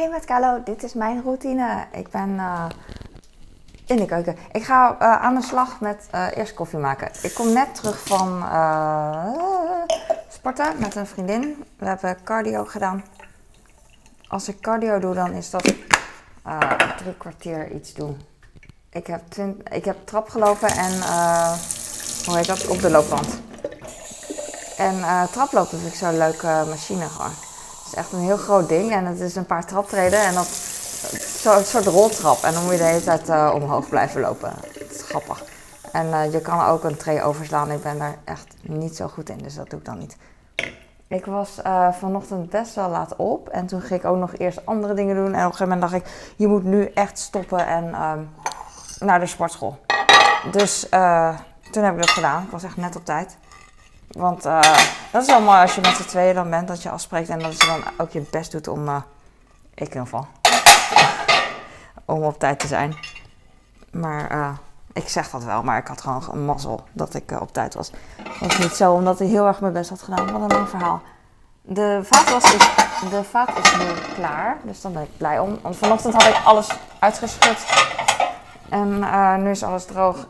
Hey met Carlo, dit is mijn routine. Ik ben uh, in de keuken. Ik ga uh, aan de slag met uh, eerst koffie maken. Ik kom net terug van sporten met een vriendin. We hebben cardio gedaan. Als ik cardio doe, dan is dat drie kwartier iets doen. Ik heb, ik heb trap gelopen en hoe heet dat? Op de loopband. En traplopen vind ik zo'n leuke machine gewoon is echt een heel groot ding en het is een paar traptreden en dat zo, een soort roltrap. En dan moet je de hele tijd uh, omhoog blijven lopen. Dat is grappig. En uh, je kan ook een tray overslaan. Ik ben daar echt niet zo goed in, dus dat doe ik dan niet. Ik was uh, vanochtend best wel laat op en toen ging ik ook nog eerst andere dingen doen. En op een gegeven moment dacht ik, je moet nu echt stoppen en um, naar de sportschool. Dus toen heb ik dat gedaan. Ik was echt net op tijd. Want uh, dat is wel mooi als je met z'n tweeën dan bent, dat je afspreekt en dat je dan ook je best doet om, uh, ik in ieder geval, om op tijd te zijn. Maar uh, ik zeg dat wel, maar ik had gewoon een mazzel dat ik op tijd was. Het was niet zo omdat ik heel erg mijn best had gedaan. Wat een lang verhaal. De vaatwas is, de vaat is nu klaar, dus daar ben ik blij om. Want vanochtend had ik alles uitgeschud. En nu is alles droog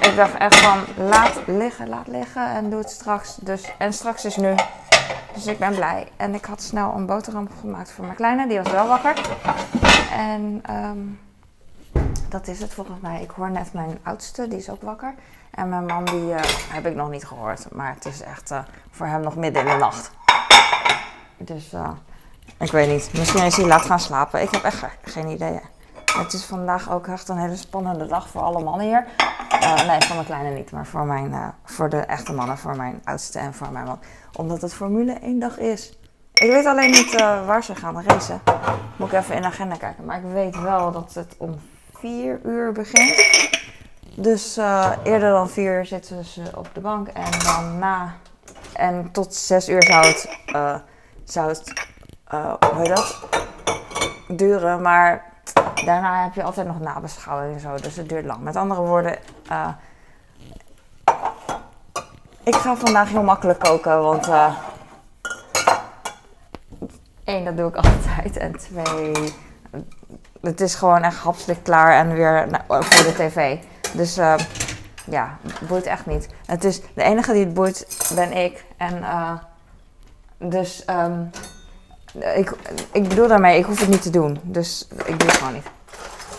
ik dacht echt van laat liggen, laat liggen en doe het straks. Dus, en straks is nu. Dus ik ben blij. En ik had snel een boterham gemaakt voor mijn kleine. Die was wel wakker. En um, dat is het volgens mij. Ik hoor net mijn oudste, die is ook wakker. En mijn man, die uh, heb ik nog niet gehoord. Maar het is echt uh, voor hem nog midden in de nacht. Dus uh, ik weet niet. Misschien is hij laat gaan slapen. Ik heb echt geen idee. Het is vandaag ook echt een hele spannende dag voor alle mannen hier. Uh, nee, voor mijn kleine niet, maar voor, mijn, uh, voor de echte mannen, voor mijn oudste en voor mijn man. Omdat het Formule 1 dag is. Ik weet alleen niet uh, waar ze gaan racen. Moet ik even in de agenda kijken. Maar ik weet wel dat het om 4 uur begint. Dus eerder dan 4 uur zitten ze op de bank. En dan na. En tot 6 uur zou het. zou het hoe heet dat? Duren. Maar daarna heb je altijd nog nabeschouwing en zo, dus het duurt lang. Met andere woorden, uh, ik ga vandaag heel makkelijk koken, want uh, één, dat doe ik altijd. En twee, het is gewoon echt hapselijk klaar en weer voor de tv. Dus uh, ja, het boeit echt niet. Het is, de enige die het boeit ben ik. En dus um, ik, ik bedoel daarmee, ik hoef het niet te doen. Dus ik doe het gewoon niet.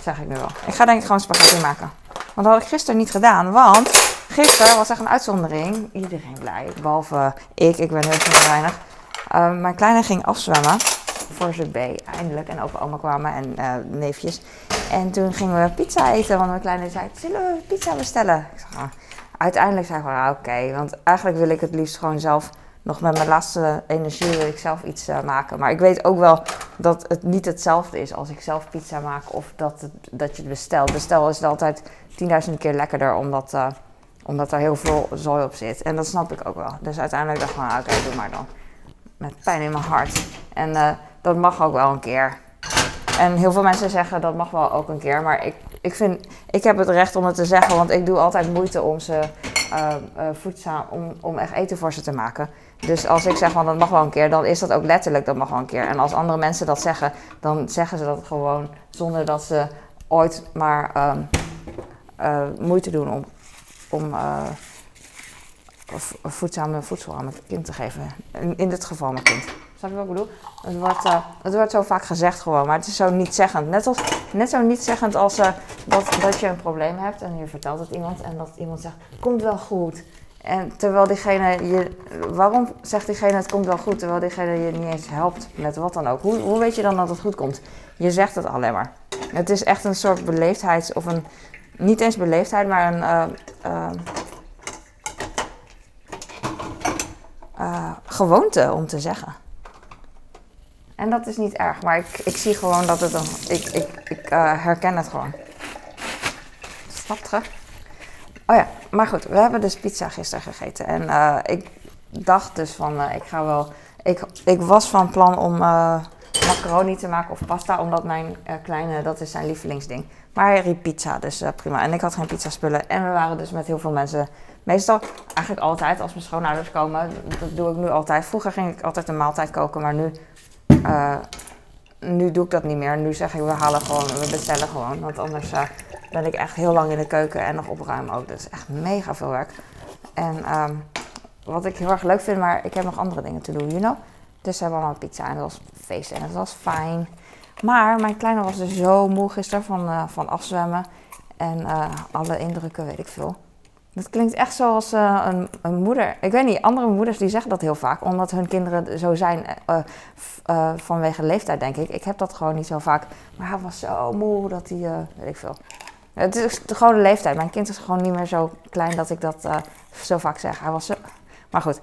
zeg ik nu wel. Ik ga denk ik gewoon spaghetti maken. Want dat had ik gisteren niet gedaan. Want gisteren was echt een uitzondering. Iedereen blij. Behalve ik. Ik ben heel weinig. Uh, mijn kleine ging afzwemmen. Voor zijn B eindelijk. En opa oma kwamen en uh, neefjes. En toen gingen we pizza eten. Want mijn kleine zei, zullen we pizza bestellen? Ik zeg, ah. Uiteindelijk zei ik ah, oké. want eigenlijk wil ik het liefst gewoon zelf nog met mijn laatste energie wil ik zelf iets uh, maken. Maar ik weet ook wel dat het niet hetzelfde is als ik zelf pizza maak of dat, dat je het bestelt. Bestel is het altijd 10.000 keer lekkerder omdat, uh, omdat er heel veel zooi op zit. En dat snap ik ook wel. Dus uiteindelijk dacht ik van, oké, doe maar dan. Met pijn in mijn hart. En uh, dat mag ook wel een keer. En heel veel mensen zeggen dat mag wel ook een keer. Maar ik, ik vind, ik heb het recht om het te zeggen, want ik doe altijd moeite om ze voedzaam, om, om echt eten voor ze te maken. Dus als ik zeg van dat mag wel een keer, dan is dat ook letterlijk dat mag wel een keer. En als andere mensen dat zeggen, dan zeggen ze dat gewoon zonder dat ze ooit maar um, uh, moeite doen om, om voedzame voedsel aan het kind te geven. In, in dit geval mijn kind. Snap je wat ik bedoel? Het wordt, uh, het wordt zo vaak gezegd gewoon, maar het is zo niet zeggend. Net, net zo niet zeggend als dat, dat je een probleem hebt en je vertelt het iemand en dat iemand zegt, komt wel goed. En terwijl diegene je. Waarom zegt diegene het komt wel goed, terwijl diegene je niet eens helpt met wat dan ook? Hoe, hoe weet je dan dat het goed komt? Je zegt het alleen maar. Het is echt een soort beleefdheid, of een. Niet eens beleefdheid, maar een. Uh, uh, uh, gewoonte om te zeggen. En dat is niet erg, maar ik, ik zie gewoon dat het een. Ik, ik, ik herken het gewoon. Snap terug? Oh ja, maar goed, we hebben dus pizza gisteren gegeten. En uh, ik dacht dus van, uh, ik ga wel... Ik, ik was van plan om uh, macaroni te maken of pasta, omdat mijn kleine, dat is zijn lievelingsding. Maar hij riep pizza, dus prima. En ik had geen pizza spullen. En we waren dus met heel veel mensen. Meestal, eigenlijk altijd, als mijn schoonouders komen, dat doe ik nu altijd. Vroeger ging ik altijd een maaltijd koken, maar nu nu doe ik dat niet meer. Nu zeg ik, we halen gewoon, we bestellen gewoon. Want anders uh, ben ik echt heel lang in de keuken en nog opruimen ook. Dat is echt mega veel werk. En um, wat ik heel erg leuk vind, maar ik heb nog andere dingen te doen, you know. Dus we hebben allemaal pizza en dat was feest en het was fijn. Maar mijn kleine was dus zo moe gisteren van, uh, van afzwemmen. En uh, alle indrukken, weet ik veel. Dat klinkt echt zoals uh, een, een, moeder. Ik weet niet, andere moeders die zeggen dat heel vaak. Omdat hun kinderen zo zijn vanwege leeftijd, denk ik. Ik heb dat gewoon niet zo vaak. Maar hij was zo moe dat hij, weet ik veel. Het is de gewone leeftijd. Mijn kind is gewoon niet meer zo klein dat ik dat zo vaak zeg. Hij was zo... Maar goed,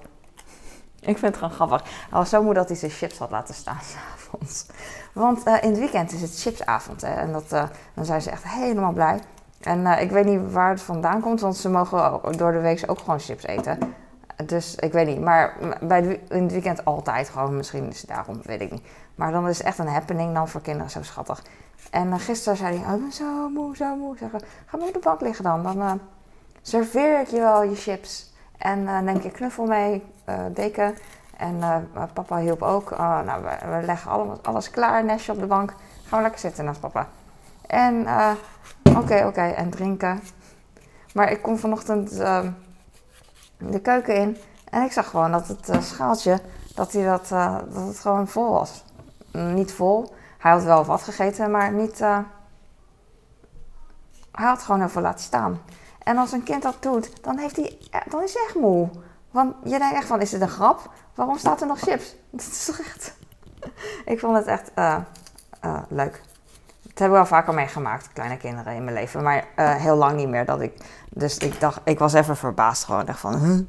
ik vind het gewoon grappig. Hij was zo moe dat hij zijn chips had laten staan s'avonds. Want in het weekend is het chipsavond. Hè, en dat, dan zijn ze echt helemaal blij. En uh, ik weet niet waar het vandaan komt, want ze mogen door de week ook gewoon chips eten. Dus ik weet niet. Maar bij in het weekend altijd gewoon. Misschien is het daarom, weet ik niet. Maar dan is het echt een happening dan voor kinderen. Zo schattig. En gisteren zei hij, oh, ik ben zo moe, zo moe. Zeg, ga maar op de bank liggen dan. Dan serveer ik je wel je chips. En uh, neem je knuffel mee, deken. En papa hielp ook. Oh, nou, we, we leggen alles, alles klaar, nestje op de bank. Gaan we lekker zitten naast papa. En oké, oké, en drinken. Maar ik kom vanochtend ehm, de keuken in. En ik zag gewoon dat het schaaltje, dat, hij dat, dat het gewoon vol was. Niet vol. Hij had wel wat gegeten, maar niet... hij had gewoon veel laten staan. En als een kind dat doet, dan, heeft hij, dan is hij echt moe. Want je denkt echt van, is dit een grap? Waarom staat er nog chips? Dat is toch echt... ik vond het echt leuk. Dat heb ik wel vaker meegemaakt, kleine kinderen in mijn leven. Maar uh, heel lang niet meer. Dat ik, dus ik dacht, ik was even verbaasd gewoon. Dacht van?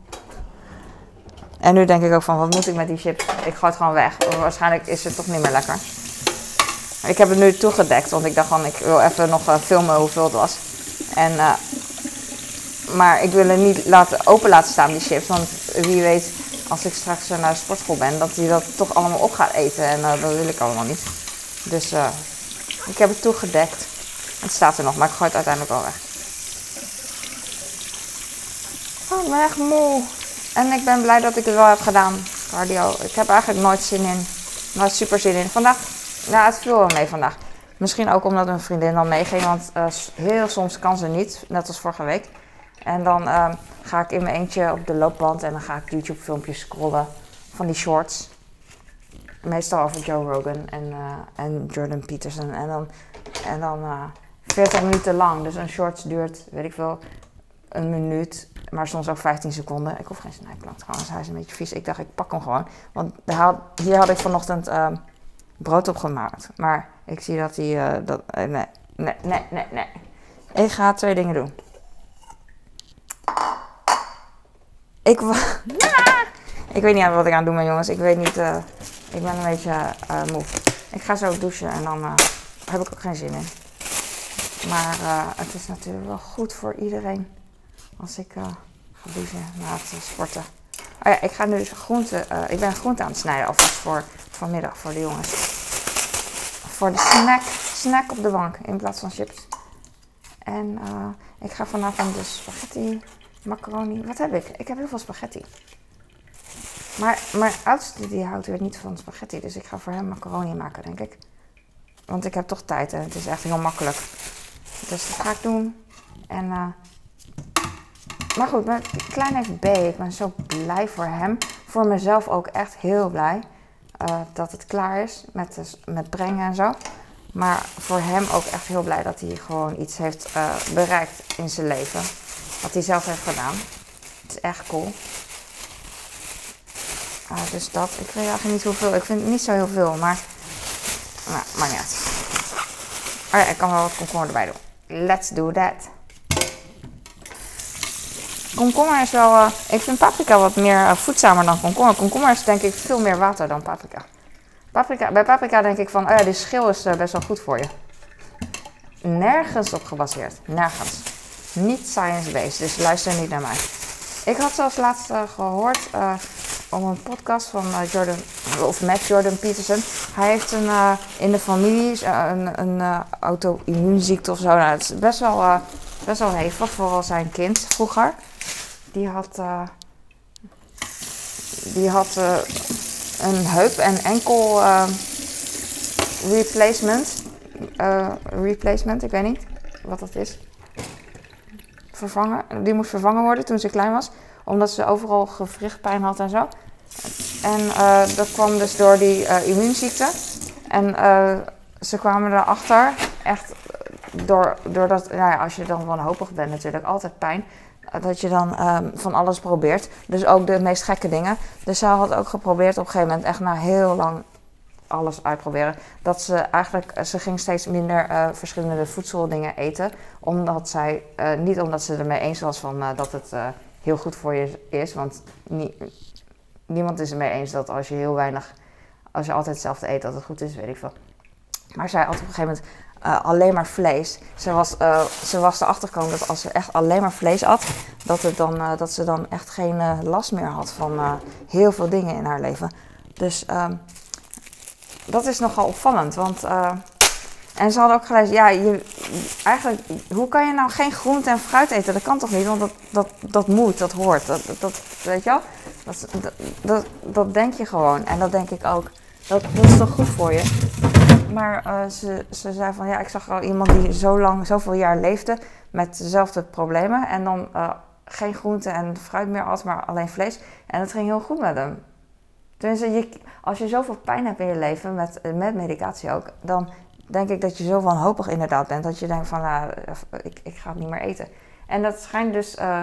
En nu denk ik ook van, wat moet ik met die chips? Ik gooi het gewoon weg. Waarschijnlijk is het toch niet meer lekker. Ik heb het nu toegedekt, want ik dacht van, ik wil even nog filmen hoeveel het was. En maar ik wil het niet laten, open laten staan, die chips. Want wie weet, als ik straks naar de sportschool ben, dat hij dat toch allemaal op gaat eten. En dat wil ik allemaal niet. Dus ik heb het toegedekt. Het staat er nog, maar ik gooi het uiteindelijk wel weg. Oh, ik ben echt moe. En ik ben blij dat ik het wel heb gedaan, cardio. Ik heb eigenlijk nooit zin in. Nooit super zin in. Vandaag, nou, het viel wel mee vandaag. Misschien ook omdat mijn vriendin dan meeging, want uh, heel soms kan ze niet, net als vorige week. En dan um, ga ik in mijn eentje op de loopband en dan ga ik YouTube filmpjes scrollen van die shorts. Meestal over Joe Rogan en, uh, en Jordan Peterson. En dan, en dan uh, 40 minuten lang. Dus een shorts duurt, weet ik veel, een minuut. Maar soms ook 15 seconden. Ik hoef geen snijplank trouwens, hij is een beetje vies. Ik dacht, ik pak hem gewoon. Want hier had ik vanochtend uh, brood op gemaakt. Maar ik zie dat hij... Uh, dat, nee, nee, nee, nee, nee. Ik ga twee dingen doen. Ik, ik weet niet wat ik aan het doen jongens. Ik weet niet. Ik ben een beetje uh, moe. Ik ga zo douchen en dan uh, heb ik ook geen zin in. Maar het is natuurlijk wel goed voor iedereen als ik ga douchen na het sporten. Oh ja, ik ga nu groente. ik ben groente aan het snijden alvast voor vanmiddag voor de jongens. Voor de snack, snack op de bank in plaats van chips. En ik ga vanavond de spaghetti Macaroni. Wat heb ik? Ik heb heel veel spaghetti. Maar mijn oudste die houdt weer niet van spaghetti. Dus ik ga voor hem macaroni maken, denk ik. Want ik heb toch tijd en het is echt heel makkelijk. Dus dat ga ik doen. En, uh, maar goed, mijn klein heeft B. Ik ben zo blij voor hem. Voor mezelf ook echt heel blij. Uh, dat het klaar is met, de, met brengen en zo. Maar voor hem ook echt heel blij dat hij gewoon iets heeft uh, bereikt in zijn leven. Wat hij zelf heeft gedaan. Het is echt cool. Uh, dus dat. Ik weet eigenlijk niet hoeveel. Ik vind het niet zo heel veel, maar. Maar niet uit. Oh ja, ik kan wel wat komkommer erbij doen. Let's do that. Komkommer is wel. Uh, ik vind paprika wat meer uh, voedzamer dan komkommer. Komkommer is denk ik veel meer water dan paprika. paprika bij paprika denk ik van. Oh ja, die schil is uh, best wel goed voor je. Nergens op gebaseerd. Nergens niet science-based, dus luister niet naar mij. Ik had zelfs laatst gehoord om een podcast van uh, Jordan, of met Jordan Peterson. Hij heeft een, in de familie een, een auto-immuunziekte of zo. Nou, het is best wel, best wel hevig, vooral zijn kind vroeger. Die had, die had een heup- en enkel replacement. Uh, replacement, ik weet niet wat dat is. Vervangen. Die moest vervangen worden toen ze klein was. Omdat ze overal gewrichtpijn had en zo. En uh, dat kwam dus door die uh, immuunziekte. En ze kwamen erachter, echt door, doordat, nou ja, als je dan wanhopig bent natuurlijk, altijd pijn. Dat je dan um, van alles probeert. Dus ook de meest gekke dingen. Dus ze had ook geprobeerd op een gegeven moment, echt na heel lang alles uitproberen. Dat ze eigenlijk, ze ging steeds minder verschillende voedseldingen eten. Omdat zij, niet omdat ze ermee eens was van dat het heel goed voor je is. Want nie, niemand is het mee eens dat als je heel weinig, als je altijd hetzelfde eet, dat het goed is, weet ik veel. Maar zij had op een gegeven moment uh, alleen maar vlees. Ze was, uh, ze was erachter gekomen dat als ze echt alleen maar vlees at, dat, het dan, uh, dat ze dan echt geen last meer had van heel veel dingen in haar leven. Dus ehm, dat is nogal opvallend. Want, en ze hadden ook gelezen, ja, je, eigenlijk, hoe kan je nou geen groente en fruit eten? Dat kan toch niet? Want dat, dat, dat moet, dat hoort. Dat, dat, weet je wel? Dat, dat, dat, denk je gewoon. En dat denk ik ook. Dat, dat is toch goed voor je? Maar uh, ze, ze zei van ja, ik zag al iemand die zo lang, zoveel jaar leefde met dezelfde problemen. En dan uh, geen groente en fruit meer at, maar alleen vlees. En dat ging heel goed met hem. Tenminste, je, als je zoveel pijn hebt in je leven, met, met medicatie ook, dan denk ik dat je zo wanhopig inderdaad bent. Dat je denkt van nou, ik, ik ga het niet meer eten. En dat schijnt dus, uh,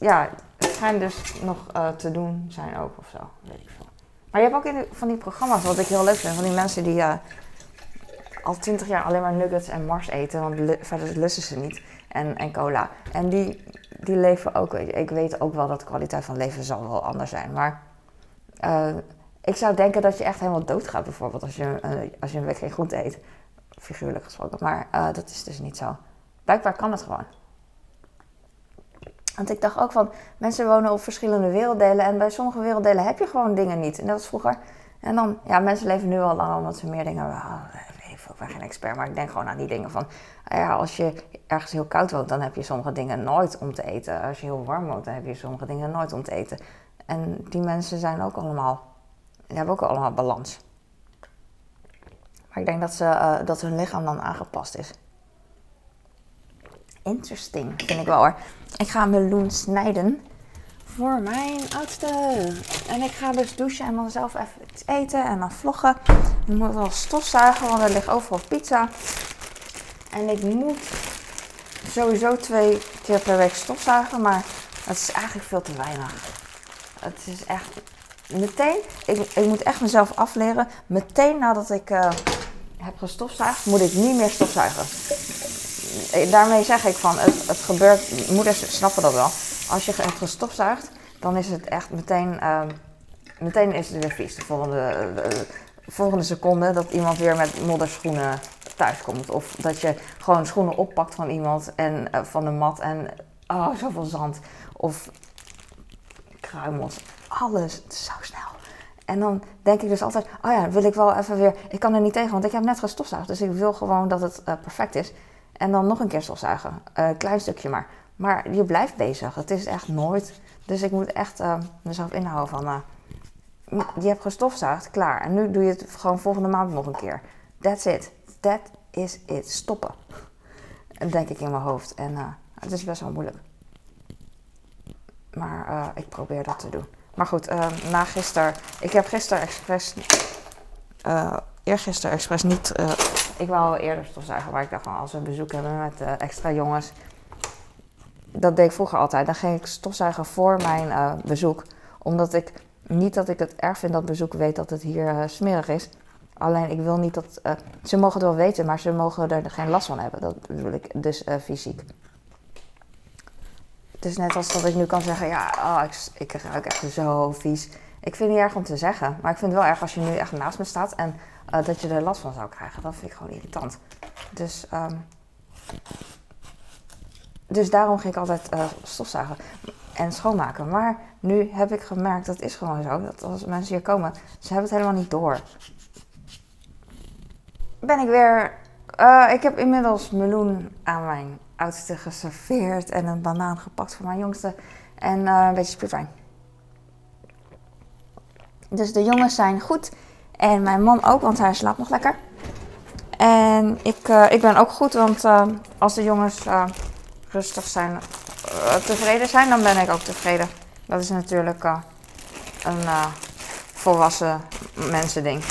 ja, het schijnt dus nog te doen zijn ook of zo. Weet ik veel. Maar je hebt ook in van die programma's, wat ik heel leuk vind, van die mensen die al twintig jaar alleen maar nuggets en mars eten, want verder lussen ze niet. En, en cola. En die, die leven ook. Ik weet ook wel dat de kwaliteit van leven zal wel anders zijn. Maar ik zou denken dat je echt helemaal doodgaat, bijvoorbeeld, als je, als je een week geen groente eet. Figuurlijk gesproken. Maar uh, dat is dus niet zo. Blijkbaar kan het gewoon. Want ik dacht ook van, mensen wonen op verschillende werelddelen. En bij sommige werelddelen heb je gewoon dingen niet. En dat was vroeger. En dan, ja, mensen leven nu al langer omdat ze meer dingen hebben ik ben geen expert, maar ik denk gewoon aan die dingen van... Ah ja, als je ergens heel koud woont, dan heb je sommige dingen nooit om te eten. Als je heel warm woont, dan heb je sommige dingen nooit om te eten. En die mensen zijn ook allemaal... Die hebben ook allemaal balans. Ik denk dat, ze, uh, dat hun lichaam dan aangepast is. Interesting, vind ik wel hoor. Ik ga meloen snijden voor mijn oudste. En ik ga dus douchen en dan zelf even iets eten en dan vloggen. Ik moet wel stofzuigen, want er ligt overal pizza. En ik moet sowieso twee keer per week stofzuigen, maar dat is eigenlijk veel te weinig. Het is echt meteen, ik, ik moet echt mezelf afleren. Meteen nadat ik uh, heb gestofzuigd, moet ik niet meer stofzuigen. Daarmee zeg ik van, het, het gebeurt, moeders snappen dat wel als je hebt gestofzuigd, dan is het echt meteen, uh, meteen is het weer vies. De volgende, uh, volgende seconde dat iemand weer met modderschoenen thuis komt. Of dat je gewoon schoenen oppakt van iemand en van de mat en oh, zoveel zand. Of kruimels. Alles. Zo snel. En dan denk ik dus altijd, oh ja, wil ik wel even weer... Ik kan er niet tegen, want ik heb net gestofzuigd. Dus ik wil gewoon dat het uh, perfect is. En dan nog een keer stofzuigen. Uh, klein stukje maar. Maar je blijft bezig. Het is echt nooit. Dus ik moet echt uh, mezelf inhouden van. Je hebt gestofzuigd, klaar. En nu doe je het gewoon volgende maand nog een keer. That's it. That is it. Stoppen. Denk ik in mijn hoofd. En het is best wel moeilijk. Maar ik probeer dat te doen. Maar goed, na gisteren. Ik heb gisteren expres. eergisteren expres niet. ik wou al eerder stofzuigen. Maar ik dacht van als we bezoek hebben met extra jongens dat deed ik vroeger altijd. Dan ging ik stofzuigen voor mijn uh, bezoek. Omdat ik niet dat ik het erg vind dat bezoek weet dat het hier uh, smerig is. Alleen ik wil niet dat. Uh, ze mogen het wel weten, maar ze mogen er geen last van hebben. Dat bedoel ik dus fysiek. Is net als dat ik nu kan zeggen: ja, oh, ik, ik ruik echt zo vies. Ik vind het niet erg om te zeggen. Maar ik vind het wel erg als je nu echt naast me staat en dat je er last van zou krijgen. Dat vind ik gewoon irritant. Dus. Um, dus daarom ging ik altijd uh, stofzuigen en schoonmaken. Maar nu heb ik gemerkt, dat is gewoon zo, dat als mensen hier komen, ze hebben het helemaal niet door. Ben ik weer. Uh, ik heb inmiddels meloen aan mijn oudste geserveerd en een banaan gepakt voor mijn jongste en uh, een beetje spierpijn. Dus de jongens zijn goed en mijn man ook, want hij slaapt nog lekker. En ik, uh, ik ben ook goed, want uh, als de jongens rustig zijn, tevreden zijn, dan ben ik ook tevreden. Dat is natuurlijk een volwassen mensen ding.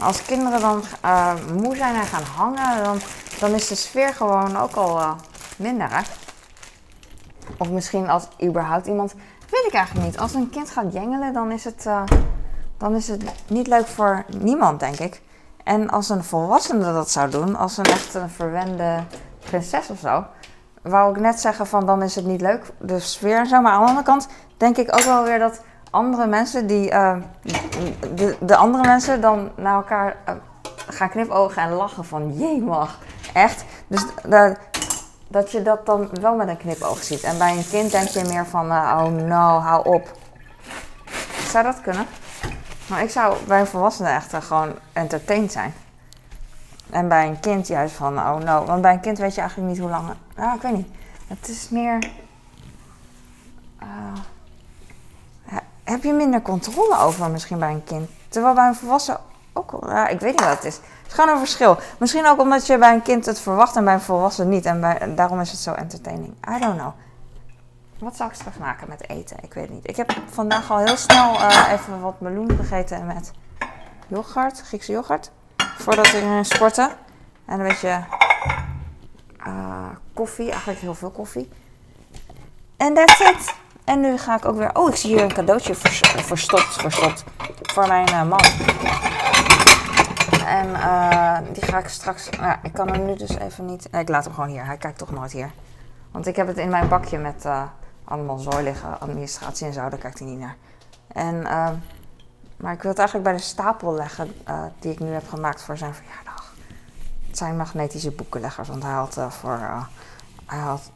Als kinderen dan moe zijn en gaan hangen, dan, dan is de sfeer gewoon ook al minder. Of misschien als überhaupt iemand, weet ik eigenlijk niet. Als een kind gaat jengelen, dan is het, dan is het niet leuk voor niemand, denk ik. En als een volwassene dat zou doen, als een echt een verwende prinses of zo, wou ik net zeggen van dan is het niet leuk, de sfeer en zo. Maar aan de andere kant denk ik ook wel weer dat andere mensen die, uh, de, de, andere mensen dan naar elkaar uh, gaan knipogen en lachen van jee mag, echt. Dus dat, dat je dat dan wel met een knipoog ziet. En bij een kind denk je meer van uh, oh no, hou op. Zou dat kunnen? Maar ik zou bij een volwassene echt gewoon entertained zijn. En bij een kind juist van, oh no. Want bij een kind weet je eigenlijk niet hoe lang... Nou, ik weet niet. Het is meer... Uh, heb je minder controle over misschien bij een kind? Terwijl bij een volwassen Ja, ik weet niet wat het is. Het is gewoon een verschil. Misschien ook omdat je bij een kind het verwacht en bij een volwassen niet. En daarom is het zo entertaining. I don't know. Wat zou ik straks maken met eten? Ik weet niet. Ik heb vandaag al heel snel uh, even wat meloen gegeten met yoghurt, Griekse yoghurt. Voordat ik ging sporten. En een beetje uh, koffie, eigenlijk heel veel koffie. En that's it. En nu ga ik ook weer... Oh, ik zie hier een cadeautje verstopt, verstopt. Voor mijn uh, man. En die ga ik straks... Ik kan hem nu dus even niet... Ik laat hem gewoon hier. Hij kijkt toch nooit hier. Want ik heb het in mijn bakje met allemaal zooi liggen, administratie en zo, daar kijkt hij niet naar. En, uh, maar ik wil het eigenlijk bij de stapel leggen die ik nu heb gemaakt voor zijn verjaardag. Het zijn magnetische boekenleggers, want hij had voor. hij had.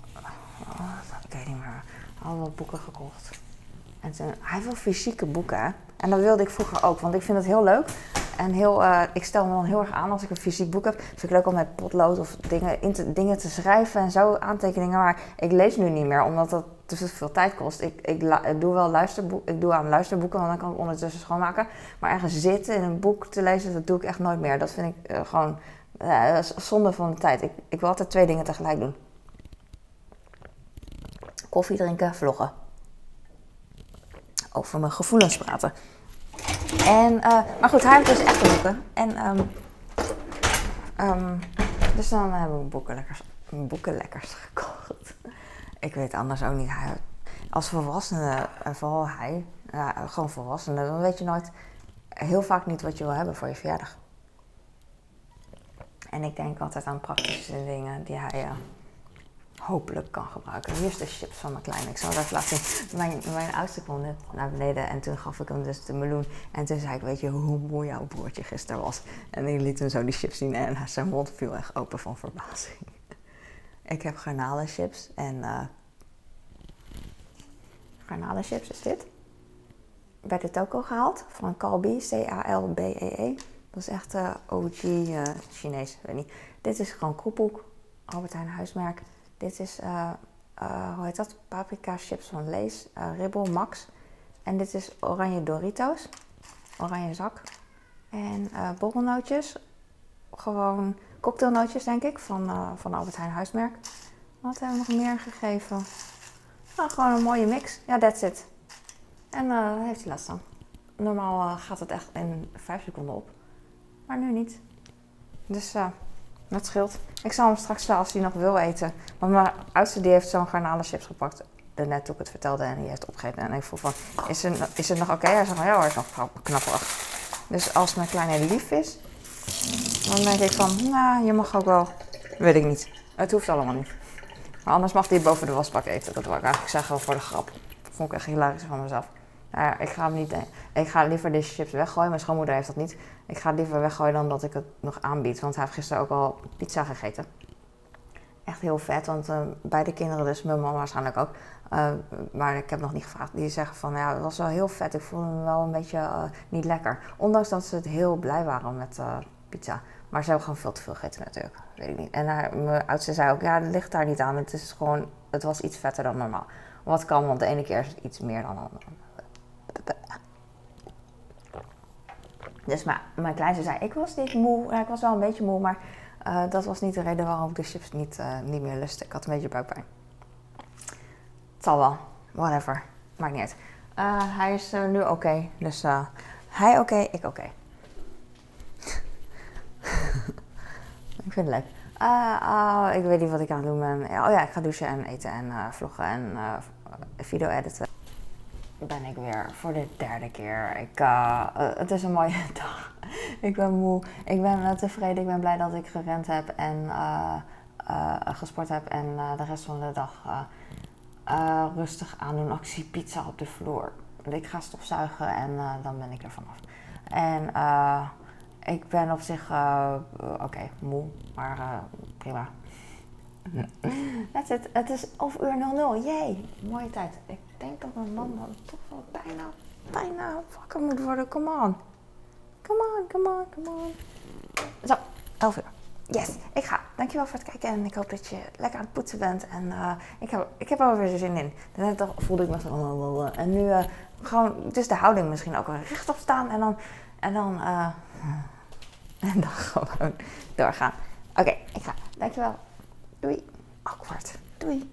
Ik weet niet meer. Al wat boeken gekocht. En hij wil fysieke boeken. En dat wilde ik vroeger ook, want ik vind het heel leuk. En heel, uh, ik stel me dan heel erg aan als ik een fysiek boek heb. Vind ik leuk om met potlood of dingen, in te, dingen te schrijven en zo, aantekeningen. Maar ik lees nu niet meer, omdat dat te veel tijd kost. Ik, ik, doe wel luisterboek, ik doe aan luisterboeken, want dan kan ik ondertussen schoonmaken. Maar ergens zitten in een boek te lezen, dat doe ik echt nooit meer. Dat vind ik uh, gewoon uh, zonde van de tijd. Ik, ik wil altijd twee dingen tegelijk doen. Koffie drinken, vloggen. Over mijn gevoelens praten. En, uh, maar goed, hij heeft dus echte boeken. En, um, um, dus dan hebben we boekenlekkers, boekenlekkers gekocht. Ik weet anders ook niet. Als volwassene, en vooral hij, ja, gewoon volwassene, dan weet je nooit heel vaak niet wat je wil hebben voor je verjaardag. En ik denk altijd aan praktische dingen die hij uh, hopelijk kan gebruiken. Hier is de chips van mijn kleine. Ik zal even laten zien. Mijn, mijn oudste kwam net naar beneden en toen gaf ik hem dus de meloen. En toen zei ik, weet je hoe mooi jouw broertje gisteren was? En ik liet hem zo die chips zien en zijn mond viel echt open van verbazing. ik heb garnalenchips en... Uh, garnalenchips is dit. Het ook al gehaald van Calbi, C-A-L-B-E-E. -E. Dat is echt uh, OG uh, Chinees, weet niet. Dit is gewoon kroephoek, Albert Heijn huismerk. Dit is, uh, uh, hoe heet dat? Paprika chips van Lees, uh, Ribbel Max. En dit is oranje Doritos, oranje zak. En borrelnootjes, gewoon cocktailnootjes denk ik, van, van Albert Heijn huismerk. Wat hebben we nog meer gegeven? Nou, gewoon een mooie mix. Ja, that's it. En heeft hij last van. Normaal gaat het echt in 5 seconden op. Maar nu niet. Dus dat scheelt. Ik zal hem straks wel als hij nog wil eten. Want mijn oudste die heeft zo'n garnalenchips gepakt. Net toen ik het vertelde en die heeft opgegeten. En ik vroeg van, is het, is het nog oké? Hij zei van, ja hoor, is nog knapperig. Dus als mijn kleine lief is, dan denk ik van, nou, je mag ook wel. Weet ik niet. Het hoeft allemaal niet. Maar anders mag hij boven de wasbak eten. Dat wil ik eigenlijk zeggen voor de grap. Dat vond ik echt hilarisch van mezelf. Nou ik ga hem niet. Ik ga liever deze chips weggooien. Mijn schoonmoeder heeft dat niet. Ik ga het liever weggooien dan dat ik het nog aanbied. Want hij heeft gisteren ook al pizza gegeten. Echt heel vet, want uh, beide kinderen, dus mijn mama waarschijnlijk ook. Uh, maar ik heb nog niet gevraagd. Die zeggen van ja, het was wel heel vet. Ik voelde me wel een beetje uh, niet lekker. Ondanks dat ze het heel blij waren met pizza. Maar ze hebben gewoon veel te veel gegeten natuurlijk. Weet ik niet. En mijn oudste zei ook, ja, het ligt daar niet aan. Het is gewoon, het was iets vetter dan normaal. Wat kan, want de ene keer is het iets meer dan de andere. Dus mijn, mijn kleinste zei, ik was niet moe. Ik was wel een beetje moe, maar uh, dat was niet de reden waarom ik de chips niet, uh, niet meer lustte. Ik had een beetje buikpijn. Het zal wel. Whatever. Maakt niet uit. Uh, hij is nu oké. Okay. Dus hij oké, ik oké. Ik vind het leuk. ik weet niet wat ik aan het doen ben. Oh ja, ik ga douchen en eten en vloggen en video editen ben ik weer voor de derde keer. Ik, uh, het is een mooie dag. ik ben moe. Ik ben tevreden. Ik ben blij dat ik gerend heb en gesport heb. En de rest van de dag rustig aan doen. Actie pizza op de vloer. Ik ga stofzuigen en dan ben ik er vanaf. En ik ben op zich oké, moe, maar prima. That's it. Het is of uur 00. Jee, mooie tijd. Ik denk dat mijn man dan toch wel bijna, bijna wakker moet worden. Come on. Come on, come on, come on. Zo, 11 uur. Yes, ik ga. Dankjewel voor het kijken en ik hoop dat je lekker aan het poetsen bent. En uh, ik, heb, ik heb er weer zin in. Net voelde ik me zo... En nu gewoon, dus de houding misschien ook wel rechtop staan en dan... En dan, en dan gewoon doorgaan. Oké, ik ga. Dankjewel. Doei. Awkward. Doei.